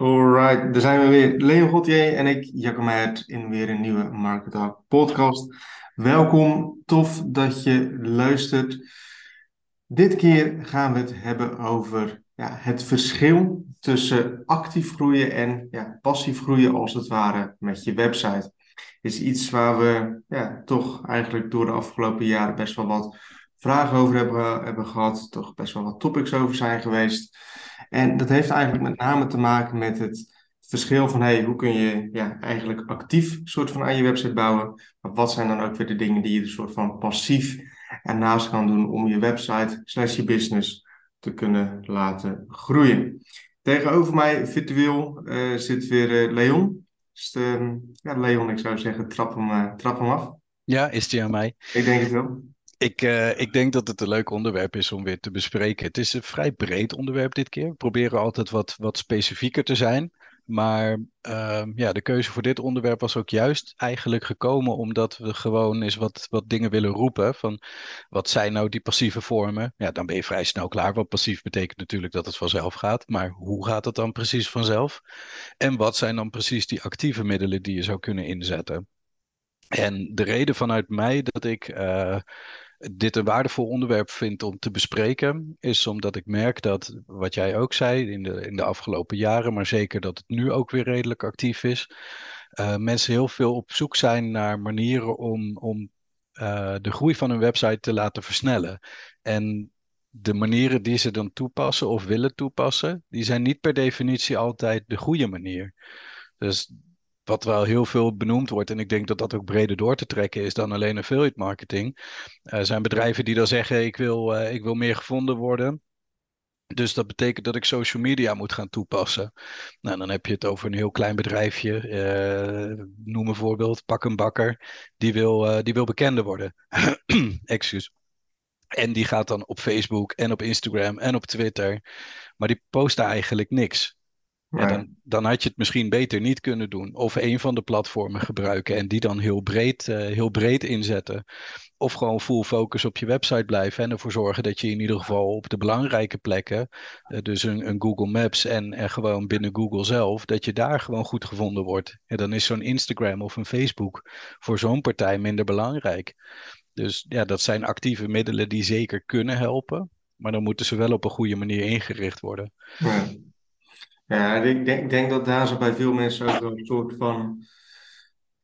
Alright, daar zijn we weer. Leon Gauthier en ik, Jacco Meijert, in weer een nieuwe Market podcast. Welkom, tof dat je luistert. Dit keer gaan we het hebben over ja, het verschil tussen actief groeien en ja, passief groeien, als het ware, met je website. Is iets waar we ja, toch eigenlijk door de afgelopen jaren best wel wat vragen over hebben, hebben gehad, toch best wel wat topics over zijn geweest. En dat heeft eigenlijk met name te maken met het verschil van hey, hoe kun je ja, eigenlijk actief soort van aan je website bouwen. Maar wat zijn dan ook weer de dingen die je een soort van passief ernaast kan doen om je website slash je business te kunnen laten groeien. Tegenover mij virtueel uh, zit weer uh, Leon. Dus, uh, ja, Leon, ik zou zeggen, trap hem, uh, trap hem af. Ja, is die aan mij? Ik denk het wel. Ik, uh, ik denk dat het een leuk onderwerp is om weer te bespreken. Het is een vrij breed onderwerp dit keer. We proberen altijd wat, wat specifieker te zijn. Maar uh, ja, de keuze voor dit onderwerp was ook juist eigenlijk gekomen omdat we gewoon eens wat, wat dingen willen roepen. Van wat zijn nou die passieve vormen? Ja, dan ben je vrij snel klaar. Want passief betekent natuurlijk dat het vanzelf gaat. Maar hoe gaat het dan precies vanzelf? En wat zijn dan precies die actieve middelen die je zou kunnen inzetten? En de reden vanuit mij dat ik uh, dit een waardevol onderwerp vind om te bespreken, is omdat ik merk dat, wat jij ook zei in de, in de afgelopen jaren, maar zeker dat het nu ook weer redelijk actief is, uh, mensen heel veel op zoek zijn naar manieren om, om uh, de groei van hun website te laten versnellen. En de manieren die ze dan toepassen of willen toepassen, die zijn niet per definitie altijd de goede manier. Dus wat wel heel veel benoemd wordt, en ik denk dat dat ook breder door te trekken is dan alleen affiliate marketing. Er uh, zijn bedrijven die dan zeggen: ik wil, uh, ik wil meer gevonden worden. Dus dat betekent dat ik social media moet gaan toepassen. Nou, dan heb je het over een heel klein bedrijfje. Uh, noem een voorbeeld, pak een bakker. Die wil, die wil bekender worden. En die gaat dan op Facebook en op Instagram en op Twitter. Maar die post daar eigenlijk niks. Ja, dan, dan, had je het misschien beter niet kunnen doen. Of een van de platformen gebruiken en die dan heel breed, uh, heel breed inzetten. Of gewoon full focus op je website blijven en ervoor zorgen dat je in ieder geval op de belangrijke plekken, uh, dus een, een, Google Maps en, en gewoon binnen Google zelf, dat je daar gewoon goed gevonden wordt. En dan is zo'n Instagram of een Facebook voor zo'n partij minder belangrijk. Dus ja, dat zijn actieve middelen die zeker kunnen helpen. Maar dan moeten ze wel op een goede manier ingericht worden. Ja. Ja, ik denk, denk dat daar zo bij veel mensen ook een soort van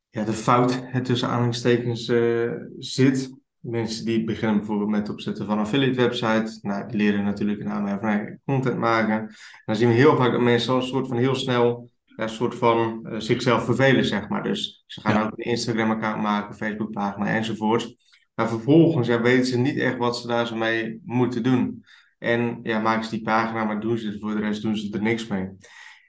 ja, de fout het tussen aanhalingstekens uh, zit. Mensen die beginnen bijvoorbeeld met het opzetten van een affiliate website. Nou, die leren natuurlijk een aanmerking van content maken. En dan zien we heel vaak dat mensen al een soort van heel snel een soort van uh, zichzelf vervelen, zeg maar. Dus ze gaan ja. ook een Instagram-account maken, Facebook-pagina enzovoort. Maar vervolgens ja, weten ze niet echt wat ze daar zo mee moeten doen. En ja, maken ze die pagina, maar doen ze er voor de rest doen ze er niks mee.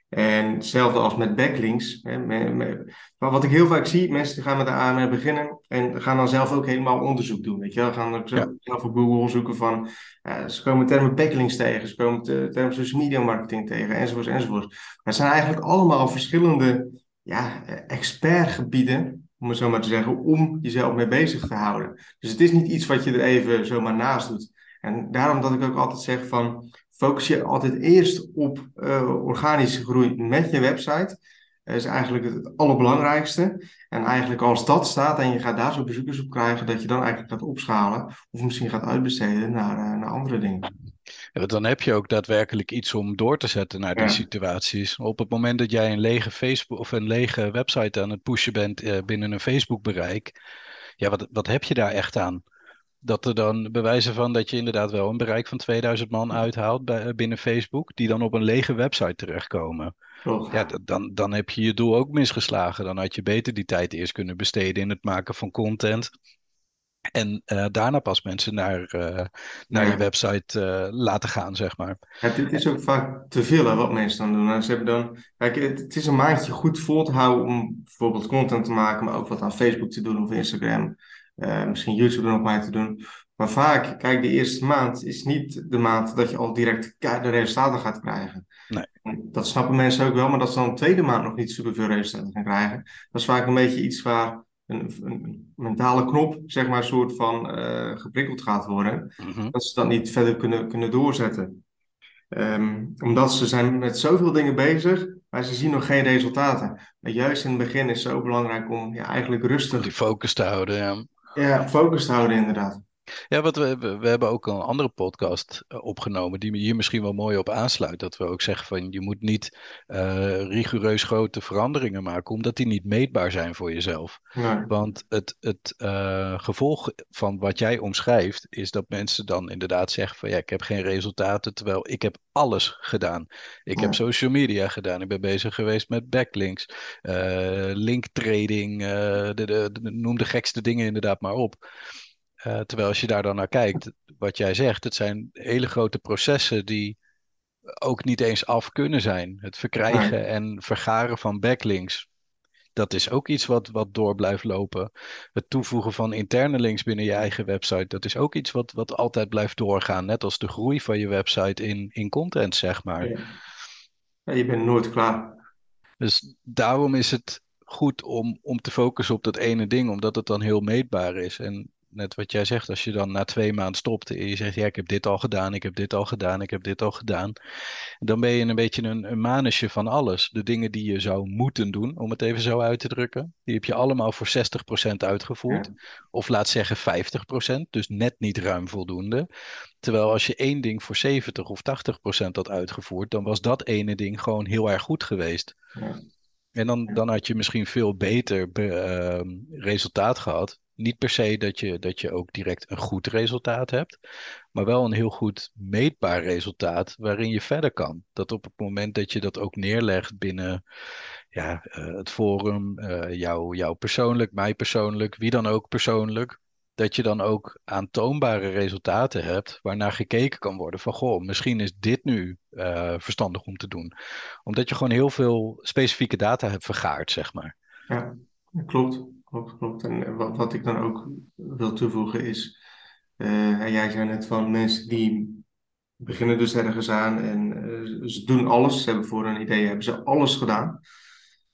En hetzelfde als met backlinks. Hè, met, met, maar wat ik heel vaak zie, mensen gaan met de AMR beginnen en gaan dan zelf ook helemaal onderzoek doen. Weet je wel? Gaan ook zelf, ja. op Google zoeken van, uh, ze komen termen backlinks tegen, ze komen termen social media marketing tegen, enzovoort, enzovoort. Maar het zijn eigenlijk allemaal verschillende ja, expertgebieden, om het zo maar te zeggen, om jezelf mee bezig te houden. Dus het is niet iets wat je er even zomaar naast doet. En daarom dat ik ook altijd zeg van focus je altijd eerst op uh, organische groei met je website. Dat is eigenlijk het, allerbelangrijkste. En eigenlijk als dat staat en je gaat daar zo bezoekers op krijgen, dat je dan eigenlijk gaat opschalen of misschien gaat uitbesteden naar, uh, naar andere dingen. Ja, dan heb je ook daadwerkelijk iets om door te zetten naar die ja. situaties. Op het moment dat jij een lege Facebook of een lege website aan het pushen bent uh, binnen een Facebook bereik, ja, wat, wat heb je daar echt aan? Dat er dan bewijzen van dat je inderdaad wel een bereik van 2000 man uithaalt bij, binnen Facebook, die dan op een lege website terechtkomen. Oh. Ja, dan, dan heb je je doel ook misgeslagen. Dan had je beter die tijd eerst kunnen besteden in het maken van content. En uh, daarna pas mensen naar, uh, naar ja. je website uh, laten gaan, zeg maar. Dit is ook vaak te veel hè, wat mensen dan doen. Ze hebben dan, kijk, het, het, is een maandje goed vol te houden om bijvoorbeeld content te maken, maar ook wat aan Facebook te doen of Instagram. Uh, misschien YouTube er nog bij te doen. Maar vaak, kijk, de eerste maand is niet de maand dat je al direct de resultaten gaat krijgen. Nee. Dat snappen mensen ook wel, maar dat ze dan de tweede maand nog niet superveel resultaten gaan krijgen. Dat is vaak een beetje iets waar een, een mentale knop, zeg maar, een soort van uh, geprikkeld gaat worden. Mm -hmm. Dat ze dat niet verder kunnen, kunnen doorzetten. Ehm, omdat ze zijn met zoveel dingen bezig, maar ze zien nog geen resultaten. Maar juist in het begin is het zo belangrijk om ja, eigenlijk rustig die focus te houden, ja. Ja, focus houden, inderdaad. Ja, wat we, we, hebben ook een andere podcast eh, opgenomen die hier misschien wel mooi op aansluit. Dat we ook zeggen van je moet niet eh, rigoureus grote veranderingen maken, omdat die niet meetbaar zijn voor jezelf. Nee, Want het, het eh, gevolg van wat jij omschrijft is dat mensen dan inderdaad zeggen van ja, ik heb geen resultaten, terwijl ik heb alles gedaan. Ik heb social media gedaan, ik ben bezig geweest met backlinks, eh link trading, de, de, de- noem de gekste dingen inderdaad maar op. Eh, terwijl als je daar dan naar kijkt, wat jij zegt, het zijn hele grote processen die ook niet eens af kunnen zijn. Het verkrijgen en vergaren van backlinks, dat is ook iets wat, wat door blijft lopen. Het toevoegen van interne links binnen je eigen website, dat is ook iets wat, wat altijd blijft doorgaan. Net als de groei van je website in, in content, zeg maar. ja. Ja, je bent nooit klaar. Dus daarom is het goed om, om te focussen op dat ene ding, omdat het dan heel meetbaar is. En net wat jij zegt, als je dan na twee maanden stopt en je zegt, ja, ik heb dit al gedaan, ik heb dit al gedaan, ik heb dit al gedaan. Dan ben je een beetje een, een manusje van alles. De dingen die je zou moeten doen, om het even zo uit te drukken, die heb je allemaal voor 60% uitgevoerd. Ja, Of laat zeggen 50%, dus net niet ruim voldoende. Terwijl als je één ding voor 70 of 80% had uitgevoerd, dan was dat ene ding gewoon heel erg goed geweest. ja, En dan, dan had je misschien veel beter be- ehm, resultaat gehad. Niet per se dat je, dat je ook direct een goed resultaat hebt, maar wel een heel goed meetbaar resultaat waarin je verder kan. Dat op het moment dat je dat ook neerlegt binnen ja, eh, het forum, eh, jou, jou persoonlijk, mij persoonlijk, wie dan ook persoonlijk, dat je dan ook aantoonbare resultaten hebt waarnaar gekeken kan worden van goh, misschien is dit nu eh, verstandig om te doen. Omdat je gewoon heel veel specifieke data hebt vergaard, zeg maar. ja. Klopt, klopt, klopt. En wat, wat ik dan ook wil toevoegen is, eh, en jij zei net van mensen die beginnen dus ergens aan en eh, ze doen alles. Ze hebben voor een idee, hebben ze alles gedaan.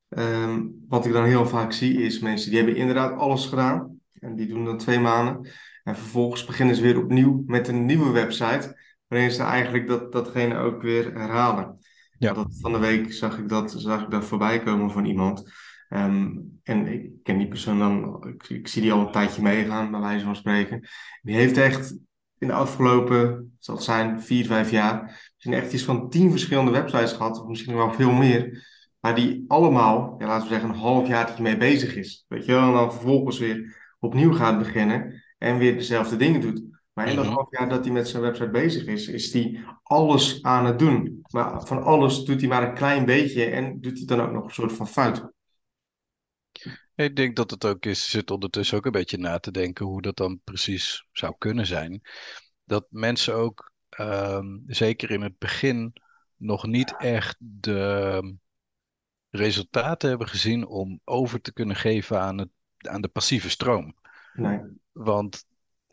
Ehm, wat ik dan heel vaak zie is mensen die hebben inderdaad alles gedaan. En die doen dan twee maanden. En vervolgens beginnen ze weer opnieuw met een nieuwe website. Waarin ze eigenlijk dat, datgene ook weer herhalen. Ja. Dat, van de week zag ik dat, zag ik dat voorbij komen van iemand. Ehm, en ik ken die persoon dan, ik, ik zie die al een tijdje meegaan, bij wijze van spreken. Die heeft echt in de afgelopen, zal het zijn, vier, vijf jaar, misschien echt iets van tien verschillende websites gehad, of misschien wel veel meer. Maar die allemaal, ja, laten we zeggen, een half jaar mee bezig is. Weet je wel, en dan vervolgens weer opnieuw gaat beginnen en weer dezelfde dingen doet. Maar in dat Mhm. half jaar dat hij met zijn website bezig is, is hij alles aan het doen. Maar van alles doet hij maar een klein beetje en doet hij dan ook nog een soort van fout. Ik denk dat het ook is, zit ondertussen ook een beetje na te denken hoe dat dan precies zou kunnen zijn. Dat mensen ook, ehm, zeker in het begin, nog niet echt de resultaten hebben gezien om over te kunnen geven aan het, aan de passieve stroom. Nee, Want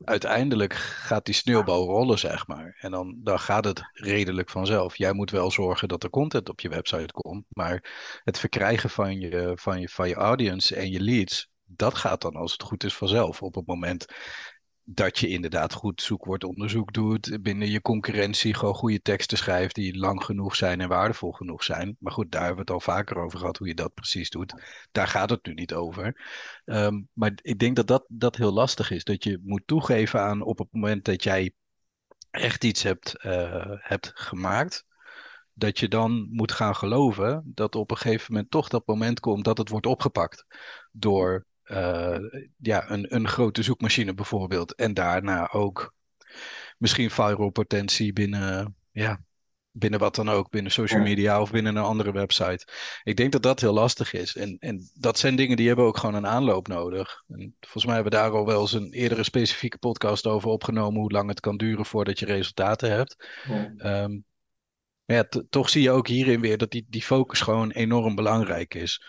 uiteindelijk gaat die sneeuwbal rollen, zeg maar. En dan, dan gaat het redelijk vanzelf. Jij moet wel zorgen dat er content op je website komt. Maar het verkrijgen van je, van je, van je audience en je leads, dat gaat dan als het goed is vanzelf. Op het moment dat je inderdaad goed zoekwoordonderzoek doet, binnen je concurrentie gewoon goede teksten schrijft die lang genoeg zijn en waardevol genoeg zijn. Maar goed, daar hebben we het al vaker over gehad, hoe je dat precies doet. Daar gaat het nu niet over. Um, maar ik denk dat, dat dat heel lastig is. Dat je moet toegeven aan op het moment dat jij echt iets hebt, uh, hebt gemaakt. Dat je dan moet gaan geloven dat op een gegeven moment toch dat moment komt dat het wordt opgepakt door uh, ja, een, een grote zoekmachine bijvoorbeeld. En daarna ook misschien viral potentie binnen, ja, binnen wat dan ook, binnen social media of binnen een andere website. Ik denk dat dat heel lastig is. En, en dat zijn dingen die hebben ook gewoon een aanloop nodig. En volgens mij hebben we daar al wel eens een eerdere specifieke podcast over opgenomen, hoe lang het kan duren voordat je resultaten hebt. ja. Um, ja, toch zie je ook hierin weer dat die, die focus gewoon enorm belangrijk is.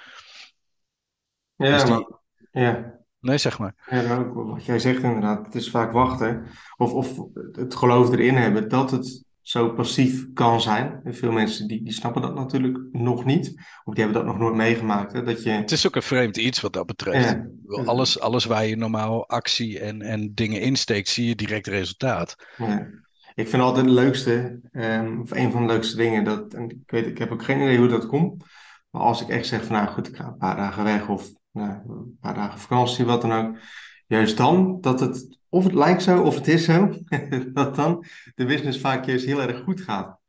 Ja, dus die... maar, ja. Nee, zeg maar. Ja, nou, wat jij zegt inderdaad, het is vaak wachten. Of, of het geloof erin hebben dat het zo passief kan zijn. En veel mensen die, die snappen dat natuurlijk nog niet. Of die hebben dat nog nooit meegemaakt. Hè? Dat je... Het is ook een vreemd iets wat dat betreft. Ja. Alles, alles waar je normaal actie en, en dingen insteekt, zie je direct resultaat. Ja. Ik vind altijd het leukste, ehm, of een van de leukste dingen, dat, en ik weet, ik heb ook geen idee hoe dat komt, maar als ik echt zeg van nou goed, ik ga een paar dagen weg of nou, een paar dagen vakantie, wat dan ook, juist dan dat het, of het lijkt zo of het is zo, dat dan de business vaak juist heel erg goed gaat.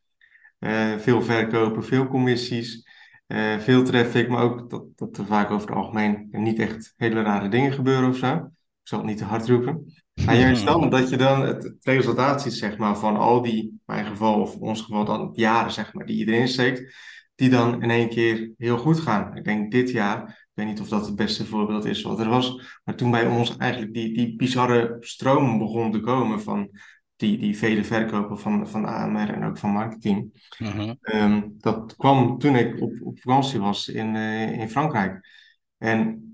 Eh, veel verkopen, veel commissies, eh, veel traffic, maar ook dat, dat er vaak over het algemeen niet echt hele rare dingen gebeuren of zo. Ik zal het niet te hard roepen. Maar juist dan dat je dan het, resultaat ziet, zeg maar, van al die, in mijn geval, of ons geval dan jaren, zeg maar, die je erin steekt, die dan in één keer heel goed gaan. Ik denk dit jaar, weet niet of dat het beste voorbeeld is wat er was, maar toen bij ons eigenlijk die, die bizarre stroom begon te komen van die, die vele verkopen van, van AMR en ook van marketing. Mhm. Ehm, dat kwam toen ik op, op vakantie was in, eh, in Frankrijk. En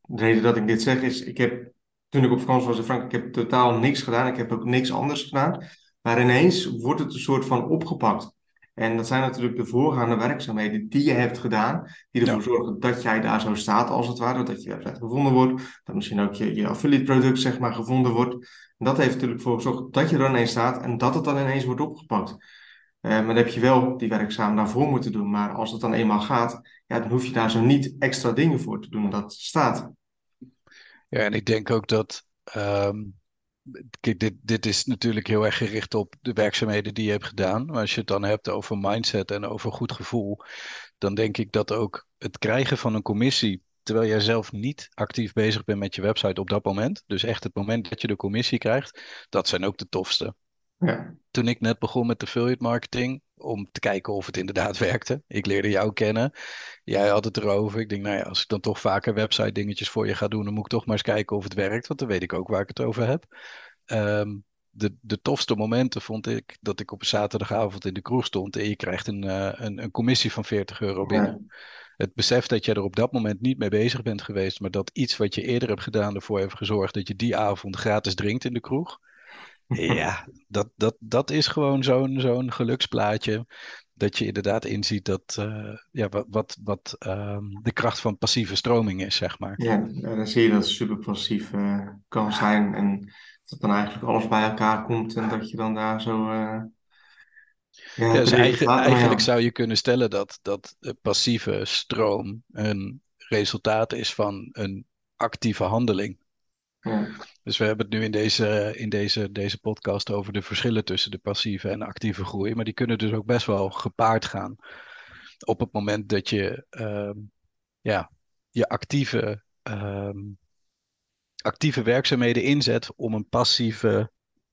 de reden dat ik dit zeg is, ik heb toen ik op vakantie was in Frankrijk, ik heb totaal niks gedaan. Ik heb ook niks anders gedaan. Maar ineens wordt het een soort van opgepakt. En dat zijn natuurlijk de voorgaande werkzaamheden die je hebt gedaan, die ervoor zorgen dat jij daar zo staat, als het ware, dat je website gevonden wordt, dat misschien ook je, je affiliate product, zeg maar, gevonden wordt. En dat heeft natuurlijk voor gezorgd dat je er ineens staat en dat het dan ineens wordt opgepakt. Uh, maar dan heb je wel die werkzaam daarvoor moeten doen. Maar als het dan eenmaal gaat, ja, dan hoef je daar zo niet extra dingen voor te doen. Dat staat. Ja, en ik denk ook dat. ehm, kijk, dit, dit is natuurlijk heel erg gericht op de werkzaamheden die je hebt gedaan. Maar als je het dan hebt over mindset en over goed gevoel, dan denk ik dat ook het krijgen van een commissie, terwijl jij zelf niet actief bezig bent met je website op dat moment, dus echt het moment dat je de commissie krijgt, dat zijn ook de tofste. Ja. Toen ik net begon met affiliate marketing, om te kijken of het inderdaad werkte. Ik leerde jou kennen. Jij had het erover. Ik denk, nou ja, als ik dan toch vaker website dingetjes voor je ga doen, dan moet ik toch maar eens kijken of het werkt. Want dan weet ik ook waar ik het over heb. Ehm, de, de tofste momenten vond ik dat ik op een zaterdagavond in de kroeg stond en je krijgt een, uh, een, een commissie van 40 euro binnen. Ja. Het besef dat je er op dat moment niet mee bezig bent geweest, maar dat iets wat je eerder hebt gedaan ervoor heeft gezorgd dat je die avond gratis drinkt in de kroeg. Ja, dat, dat, dat is gewoon zo'n zo'n geluksplaatje. Dat je inderdaad inziet dat, uh, ja, wat, wat, wat um, de kracht van passieve stroming is, zeg maar. Ja, dan zie je dat het super passief uh, kan zijn. En dat dan eigenlijk alles bij elkaar komt en dat je dan daar zo. Uh, ja, dus eigen, eigenlijk zou je kunnen stellen dat, dat passieve stroom een resultaat is van een actieve handeling. Ja. Dus we hebben het nu in, deze, in deze, deze podcast over de verschillen tussen de passieve en actieve groei. Maar die kunnen dus ook best wel gepaard gaan. Op het moment dat je um, ja, je actieve, um, actieve werkzaamheden inzet om een passieve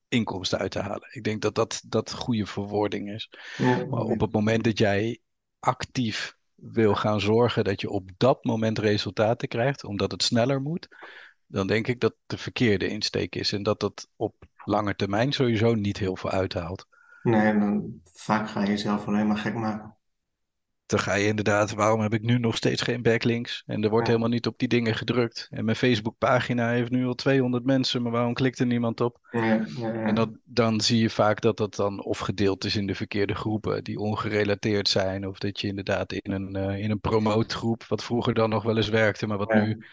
inkomsten uit te halen. Ik denk dat dat, dat goede verwoording is. Ja. Maar op het moment dat jij actief wil gaan zorgen dat je op dat moment resultaten krijgt, omdat het sneller moet, dan denk ik dat de verkeerde insteek is en dat dat op lange termijn sowieso niet heel veel uithaalt. Nee, dan vaak ga je jezelf alleen maar gek maken. Dan ga je inderdaad, waarom heb ik nu nog steeds geen backlinks? En er wordt Ja. helemaal niet op die dingen gedrukt. En mijn Facebookpagina heeft nu al 200 mensen, maar waarom klikt er niemand op? Ja. En dat, dan zie je vaak dat dat dan of gedeeld is in de verkeerde groepen die ongerelateerd zijn. Of dat je inderdaad in een, eh, in een promotegroep, wat vroeger dan nog wel eens werkte, maar wat nu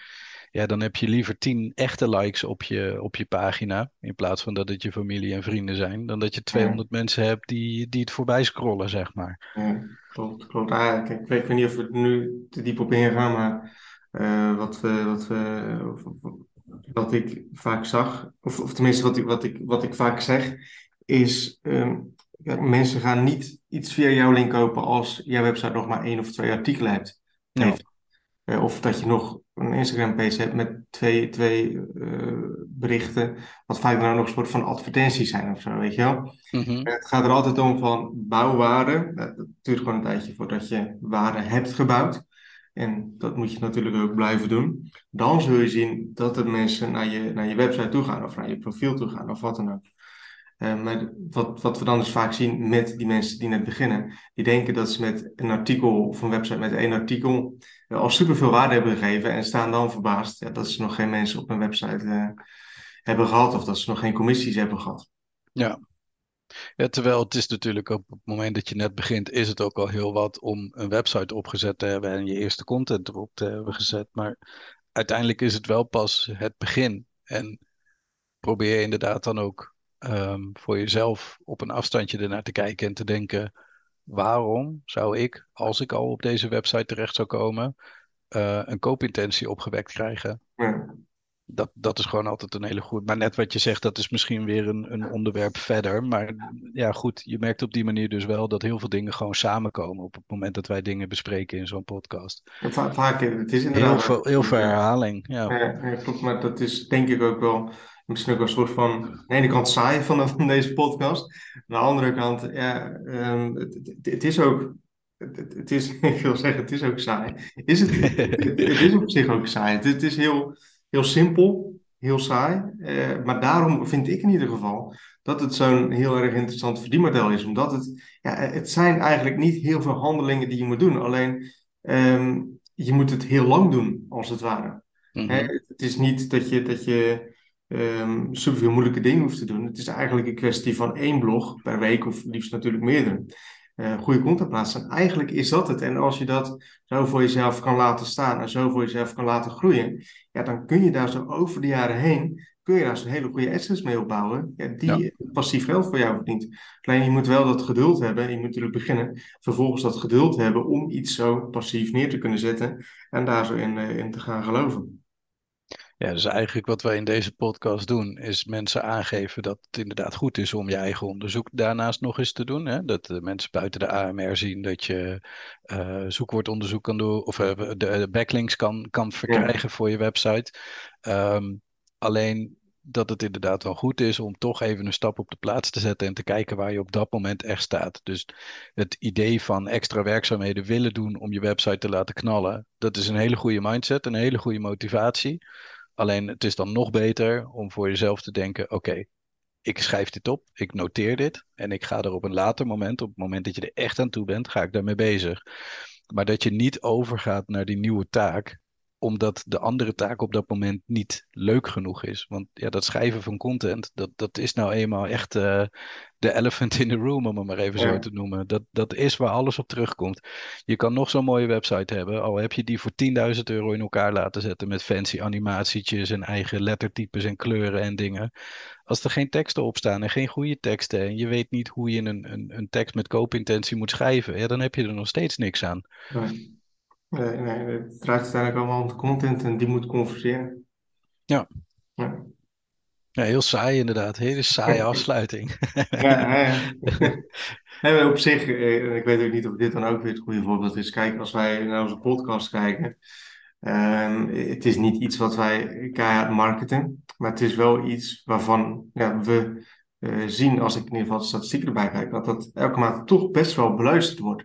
ja, dan heb je liever tien echte likes op je, op je pagina. In plaats van dat het je familie en vrienden zijn. Dan dat je 200 mensen hebt die, die het voorbij scrollen, zeg maar. Ja, klopt, klopt. Ah, ik weet, ik weet niet of we er nu te diep op ingaan, maar eh, wat we, wat we, of- of- wat ik vaak zag, of, of tenminste wat ik, wat ik, wat ik vaak zeg, is ehm, ja, mensen gaan niet iets via jouw link kopen als jouw website nog maar één of twee artikelen hebt. Heeft. Eh, of dat je nog een Instagram-page hebt met twee, twee eh, berichten, wat vaak dan ook nog een soort van advertenties zijn of zo, weet je wel. Mhm. Het gaat er altijd om van bouwwaarde. Dat dat duurt gewoon een tijdje voordat je waarde hebt gebouwd. En dat moet je natuurlijk ook blijven doen. Dan zul je zien dat er mensen naar je, naar je website toe gaan of naar je profiel toe gaan of wat dan ook. Eh, maar wat, wat we dan dus vaak zien met die mensen die net beginnen, die denken dat ze met een artikel of een website met één artikel eh, al superveel waarde hebben gegeven en staan dan verbaasd ja, dat ze nog geen mensen op hun website eh, hebben gehad of dat ze nog geen commissies hebben gehad. Ja. ja, terwijl het is natuurlijk op het moment dat je net begint, is het ook al heel wat om een website opgezet te hebben en je eerste content erop te hebben gezet. Maar uiteindelijk is het wel pas het begin. En probeer inderdaad dan ook ehm, voor jezelf op een afstandje ernaar te kijken en te denken: waarom zou ik, als ik al op deze website terecht zou komen, eh, een koopintentie opgewekt krijgen? Ja. Dat, dat is gewoon altijd een hele goed. Maar net wat je zegt, dat is misschien weer een, een onderwerp verder. Maar ja, goed, je merkt op die manier dus wel dat heel veel dingen gewoon samenkomen op het moment dat wij dingen bespreken in zo'n podcast. Vaak, het is inderdaad... Heel veel, heel veel herhaling. Ja. Ja, ja, klopt, maar dat is denk ik ook wel misschien ook wel een soort van, aan de ene kant saai van, van deze podcast. Aan de andere kant, ja, ehm, het, het, het is ook, het, is, ik wil zeggen, het is ook saai. Is het, het, is op zich ook saai. Het, is heel, heel simpel, heel saai. Eh, maar daarom vind ik in ieder geval dat het zo'n heel erg interessant verdienmodel is. Omdat het, ja, het zijn eigenlijk niet heel veel handelingen die je moet doen. Alleen, ehm, je moet het heel lang doen, als het ware. Mhm. het is niet dat je, dat je ehm superveel moeilijke dingen hoeft te doen. Het is eigenlijk een kwestie van één blog per week, of liefst natuurlijk meerdere. eh, goede content plaatsen. En eigenlijk is dat het. En als je dat zo voor jezelf kan laten staan en zo voor jezelf kan laten groeien, ja, dan kun je daar zo over de jaren heen, kun je daar zo'n hele goede assets mee opbouwen, ja, die Ja. passief geld voor jou verdient. Alleen je moet wel dat geduld hebben, en je moet natuurlijk beginnen, vervolgens dat geduld hebben om iets zo passief neer te kunnen zetten en daar zo in, eh, in te gaan geloven. Ja, dus eigenlijk wat wij in deze podcast doen, is mensen aangeven dat het inderdaad goed is om je eigen onderzoek daarnaast nog eens te doen. Hè? Dat de mensen buiten de AMR zien dat je eh, zoekwoordonderzoek kan doen, of eh, de, de backlinks kan, kan verkrijgen voor je website. Ehm, alleen dat het inderdaad wel goed is om toch even een stap op de plaats te zetten en te kijken waar je op dat moment echt staat. Dus het idee van extra werkzaamheden willen doen om je website te laten knallen, dat is een hele goede mindset, een hele goede motivatie. Alleen het is dan nog beter om voor jezelf te denken: oké, ik schrijf dit op, ik noteer dit en ik ga er op een later moment, op het moment dat je er echt aan toe bent, ga ik daarmee bezig. Maar dat je niet overgaat naar die nieuwe taak, omdat de andere taak op dat moment niet leuk genoeg is. Want ja, dat schrijven van content, dat, dat is nou eenmaal echt eh, de elephant in the room, om het maar even zo te noemen. Dat, dat is waar alles op terugkomt. Je kan nog zo'n mooie website hebben, al heb je die voor 10.000 euro in elkaar laten zetten met fancy animatietjes en eigen lettertypes en kleuren en dingen. Als er geen teksten op staan en geen goede teksten en je weet niet hoe je een, een, een tekst met koopintentie moet schrijven, ja, dan heb je er nog steeds niks aan. Nee. Nee, nee, het draait uiteindelijk allemaal om de content en die moet converseren. Ja. Ja, Ja, heel saai inderdaad. Hele saaie afsluiting. ja, ja. Nee, op zich, eh, en ik weet ook niet of dit dan ook weer het goede voorbeeld is. Kijk, als wij naar onze podcast kijken, ehm, het is niet iets wat wij keihard marketen, maar het is wel iets waarvan ja, we eh, zien, als ik in ieder geval de statistieken erbij kijk, dat dat elke maand toch best wel beluisterd wordt.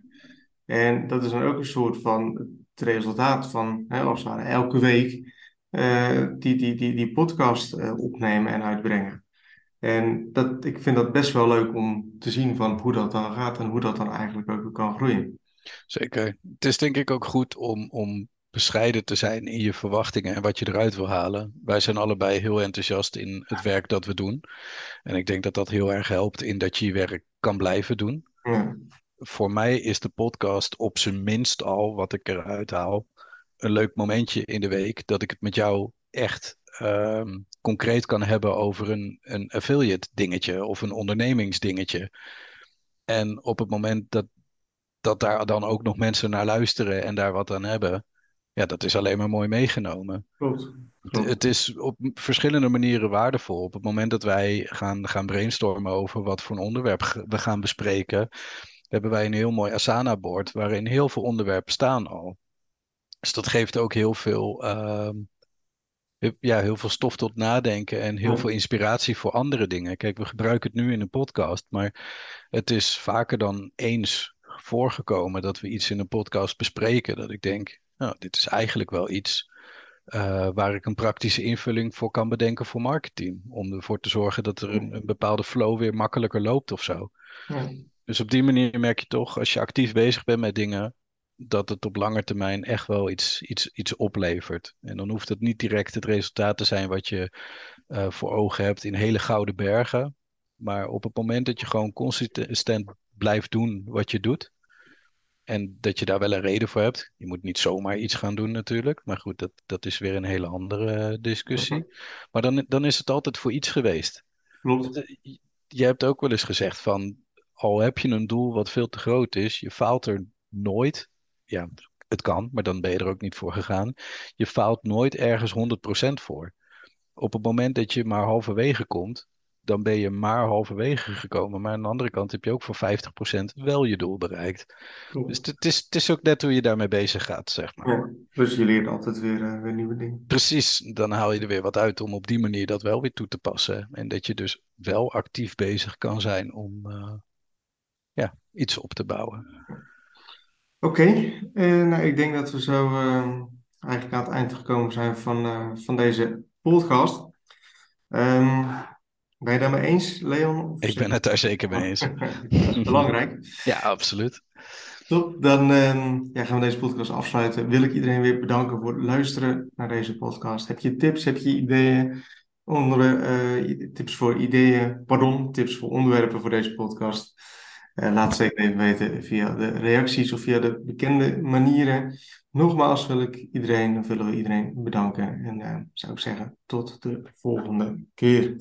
En dat is dan ook een soort van het resultaat van, hè, als we elke week die, die, die, die podcast eh, opnemen en uitbrengen. En dat, ik vind dat best wel leuk om te zien van hoe dat dan gaat en hoe dat dan eigenlijk ook kan groeien. Zeker. Het is denk ik ook goed om, om bescheiden te zijn in je verwachtingen en wat je eruit wil halen. Wij zijn allebei heel enthousiast in het werk dat we doen. En ik denk dat dat heel erg helpt in dat je je werk kan blijven doen. Ja, Voor mij is de podcast op zijn minst al, wat ik eruit haal, een leuk momentje in de week dat ik het met jou echt ehm, concreet kan hebben over een, een affiliate dingetje of een ondernemingsdingetje. En op het moment dat, dat daar dan ook nog mensen naar luisteren en daar wat aan hebben, ja, dat is alleen maar mooi meegenomen. klopt. Het, het is op verschillende manieren waardevol. Op het moment dat wij gaan, gaan brainstormen over wat voor een onderwerp we gaan bespreken, hebben wij een heel mooi Asana-bord waarin heel veel onderwerpen staan al. Dus dat geeft ook heel veel, ehm, ja, heel veel stof tot nadenken en heel Ja. veel inspiratie voor andere dingen. Kijk, we gebruiken het nu in een podcast, maar het is vaker dan eens voorgekomen dat we iets in een podcast bespreken. Dat ik denk, nou, dit is eigenlijk wel iets eh, waar ik een praktische invulling voor kan bedenken voor marketing. Om ervoor te zorgen dat er een, een bepaalde flow weer makkelijker loopt of zo. Ja, Dus op die manier merk je toch, als je actief bezig bent met dingen, dat het op lange termijn echt wel iets, iets, iets oplevert. En dan hoeft het niet direct het resultaat te zijn wat je eh, voor ogen hebt in hele gouden bergen. Maar op het moment dat je gewoon consistent blijft doen wat je doet. En dat je daar wel een reden voor hebt. Je moet niet zomaar iets gaan doen natuurlijk. Maar goed, dat, dat is weer een hele andere eh, discussie. Maar dan, dan is het altijd voor iets geweest. klopt. Je hebt ook wel eens gezegd van, al heb je een doel wat veel te groot is, je faalt er nooit. Ja, het kan, maar dan ben je er ook niet voor gegaan. Je faalt nooit ergens 100% voor. Op het moment dat je maar halverwege komt, dan ben je maar halverwege gekomen. Maar aan de andere kant heb je ook voor 50% wel je doel bereikt. Dus het is, het is ook net hoe je daarmee bezig gaat, zeg maar. Ja, dus je leert altijd weer, uh, weer nieuwe dingen. Precies, dan haal je er weer wat uit om op die manier dat wel weer toe te passen. En dat je dus wel actief bezig kan zijn om uh, ja, iets op te bouwen. Oké, uh, nou, ik denk dat we zo uh, eigenlijk aan het eind gekomen zijn van, uh, van deze podcast. Um, ben je daarmee eens, Leon? Ik ben het daar zeker mee eens. dat is belangrijk. ja, absoluut. Top, dan um, ja, gaan we deze podcast afsluiten. Wil ik iedereen weer bedanken voor het luisteren naar deze podcast. Heb je tips, heb je ideeën, onder, tips voor ideeën, pardon, tips voor onderwerpen voor deze podcast? Uh, laat zeker even weten via de reacties of via de bekende manieren. Nogmaals wil ik iedereen, willen we iedereen bedanken. En uh, zou ik zeggen, tot de volgende keer.